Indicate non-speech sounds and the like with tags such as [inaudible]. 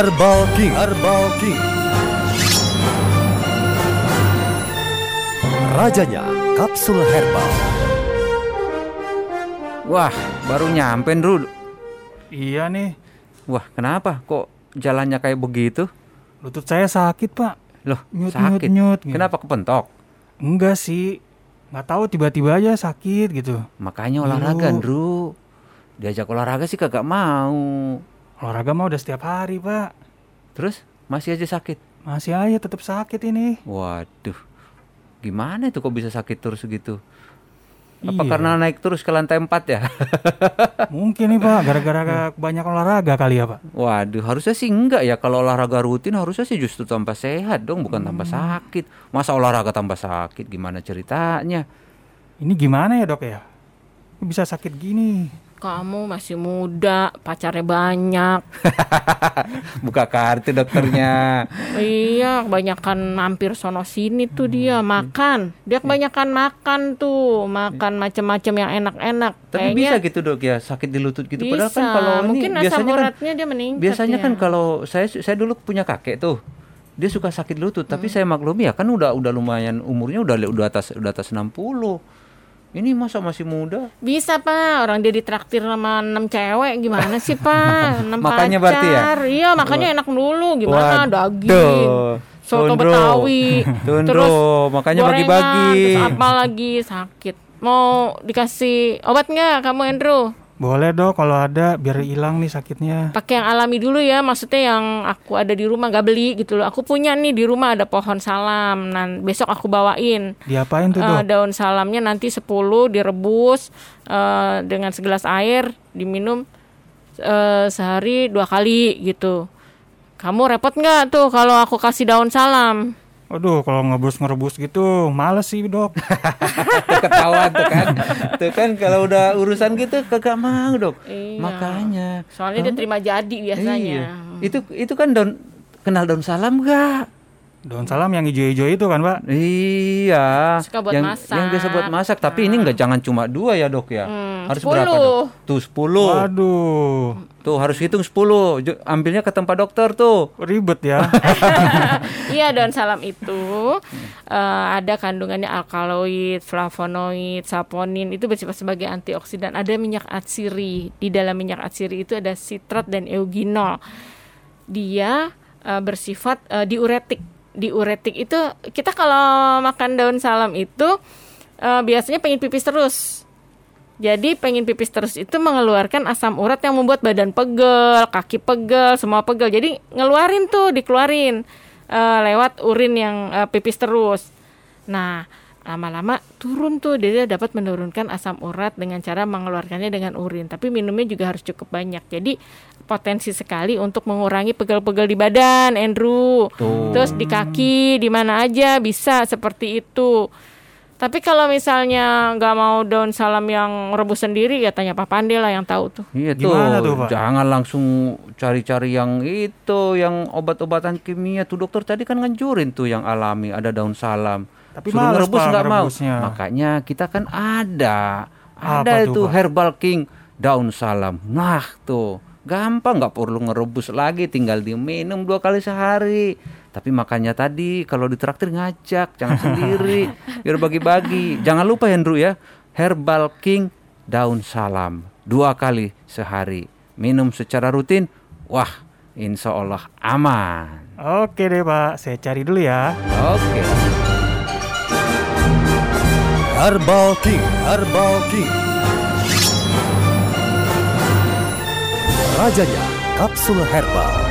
Herbal King Herbal King Rajanya Kapsul Herbal Wah, baru nyampe, Ndru. Iya nih, Wah, kenapa kok jalannya kayak begitu? lutut saya sakit pak. Loh, Nyut, sakit. nyut, nyut, gitu. Kenapa kepentok? Enggak sih, nggak tahu tiba-tiba aja sakit gitu. Makanya olahraga, Dulu. Ndru. Diajak olahraga sih kagak mau. Olahraga mah udah setiap hari pak. Terus masih aja sakit. Masih aja tetap sakit ini. Waduh. Gimana itu kok bisa sakit terus gitu? Apa Iya. karena naik terus ke lantai 4 ya? [laughs] Mungkin nih pak, gara-gara banyak olahraga kali ya pak. Waduh, harusnya sih enggak ya. Kalau olahraga rutin harusnya sih justru tambah sehat dong, bukan tambah Hmm. sakit. Masa olahraga tambah sakit? Gimana ceritanya? Ini gimana ya dok ya? Bisa sakit gini. Kamu masih muda, pacarnya banyak. [laughs] Buka kartu dokternya. [laughs] iya, kebanyakan mampir sono sini tuh dia makan. Dia kebanyakan makan tuh, makan macam-macam yang enak-enak. Tapi bisa gitu dok ya, sakit di lutut gitu. bisa. Padahal kan kalau ini Mungkin asam biasanya kan dia meningkat. biasanya ya. kan kalau saya saya dulu punya kakek tuh dia suka sakit lutut tapi saya maklumi ya kan udah udah lumayan umurnya udah udah atas udah atas 60 ini masa masih muda Bisa pak, orang dia ditraktir sama enam cewek gimana sih pak? [laughs] Enam Makanya berarti ya? pacar. Iya makanya enak dulu gimana Waduh. daging, soto Tundro. betawi, [laughs] Tundro, terus makanya bagi-bagi. Terus apa lagi sakit? Mau dikasih obat nggak kamu Andrew? Boleh dok kalau ada biar hilang nih sakitnya. Pakai yang alami dulu ya, maksudnya yang aku ada di rumah gak beli gitu loh. Aku punya nih di rumah ada pohon salam. Nah, besok aku bawain. Diapain tuh dok? daun salamnya nanti 10 direbus eh, dengan segelas air diminum eh, sehari dua kali gitu. Kamu repot nggak tuh kalau aku kasih daun salam? Aduh kalau ngebus-ngerebus gitu males sih dok. [laughs] tuh ketawa tuh kan tuh kan kalau udah urusan gitu kagak mau dok Iya. makanya Soalnya dia terima jadi biasanya. Iya. itu itu kan daun kenal daun salam gak Daun salam yang hijau-hijau itu kan pak? Iya, Suka buat yang, masak. yang biasa buat masak. Tapi ini nggak jangan cuma dua ya dok ya. Hmm, harus 10. berapa dok? Tuh sepuluh. Waduh Tuh harus hitung sepuluh. Ju- Ambilnya ke tempat dokter tuh. ribet ya. [laughs] Iya daun salam itu eh, ada kandungannya alkaloid, flavonoid, saponin itu bersifat sebagai antioksidan. Ada minyak atsiri di dalam minyak atsiri itu ada sitrat dan eugenol. Dia eh, bersifat eh, diuretik. Diuretik itu kita kalau makan daun salam itu eh, biasanya pengen pipis terus. Jadi pengen pipis terus itu mengeluarkan asam urat yang membuat badan pegel, kaki pegel, semua pegel. Jadi ngeluarin tuh, dikeluarin eh, lewat urin yang eh, pipis terus. Nah, lama-lama turun tuh dia dapat menurunkan asam urat dengan cara mengeluarkannya dengan urin. Tapi minumnya juga harus cukup banyak. Jadi potensi sekali untuk mengurangi pegel-pegel di badan, Andrew. Terus di kaki, di mana aja bisa seperti itu. Tapi kalau misalnya nggak mau daun salam yang rebus sendiri, ya tanya Pak lah yang tahu tuh. Iya Gimana tuh, Pak? Jangan langsung cari-cari yang itu, yang obat-obatan kimia. Tuh dokter tadi kan nganjurin tuh yang alami, ada daun salam. Tapi Suruh ngerebus nggak mau. Makanya kita kan ada, Apa ada tuh, itu Pak? Herbal King daun salam. Nah tuh, gampang nggak perlu ngerebus lagi, tinggal diminum dua kali sehari. Tapi makanya tadi kalau ditraktir ngajak, jangan sendiri, [laughs] biar bagi-bagi. Jangan lupa Andrew ya, Herbal King daun salam dua kali sehari. Minum secara rutin, wah insya Allah aman. Oke deh pak, saya cari dulu ya. Oke. Herbal King Herbal King Rajanya Kapsul Herbal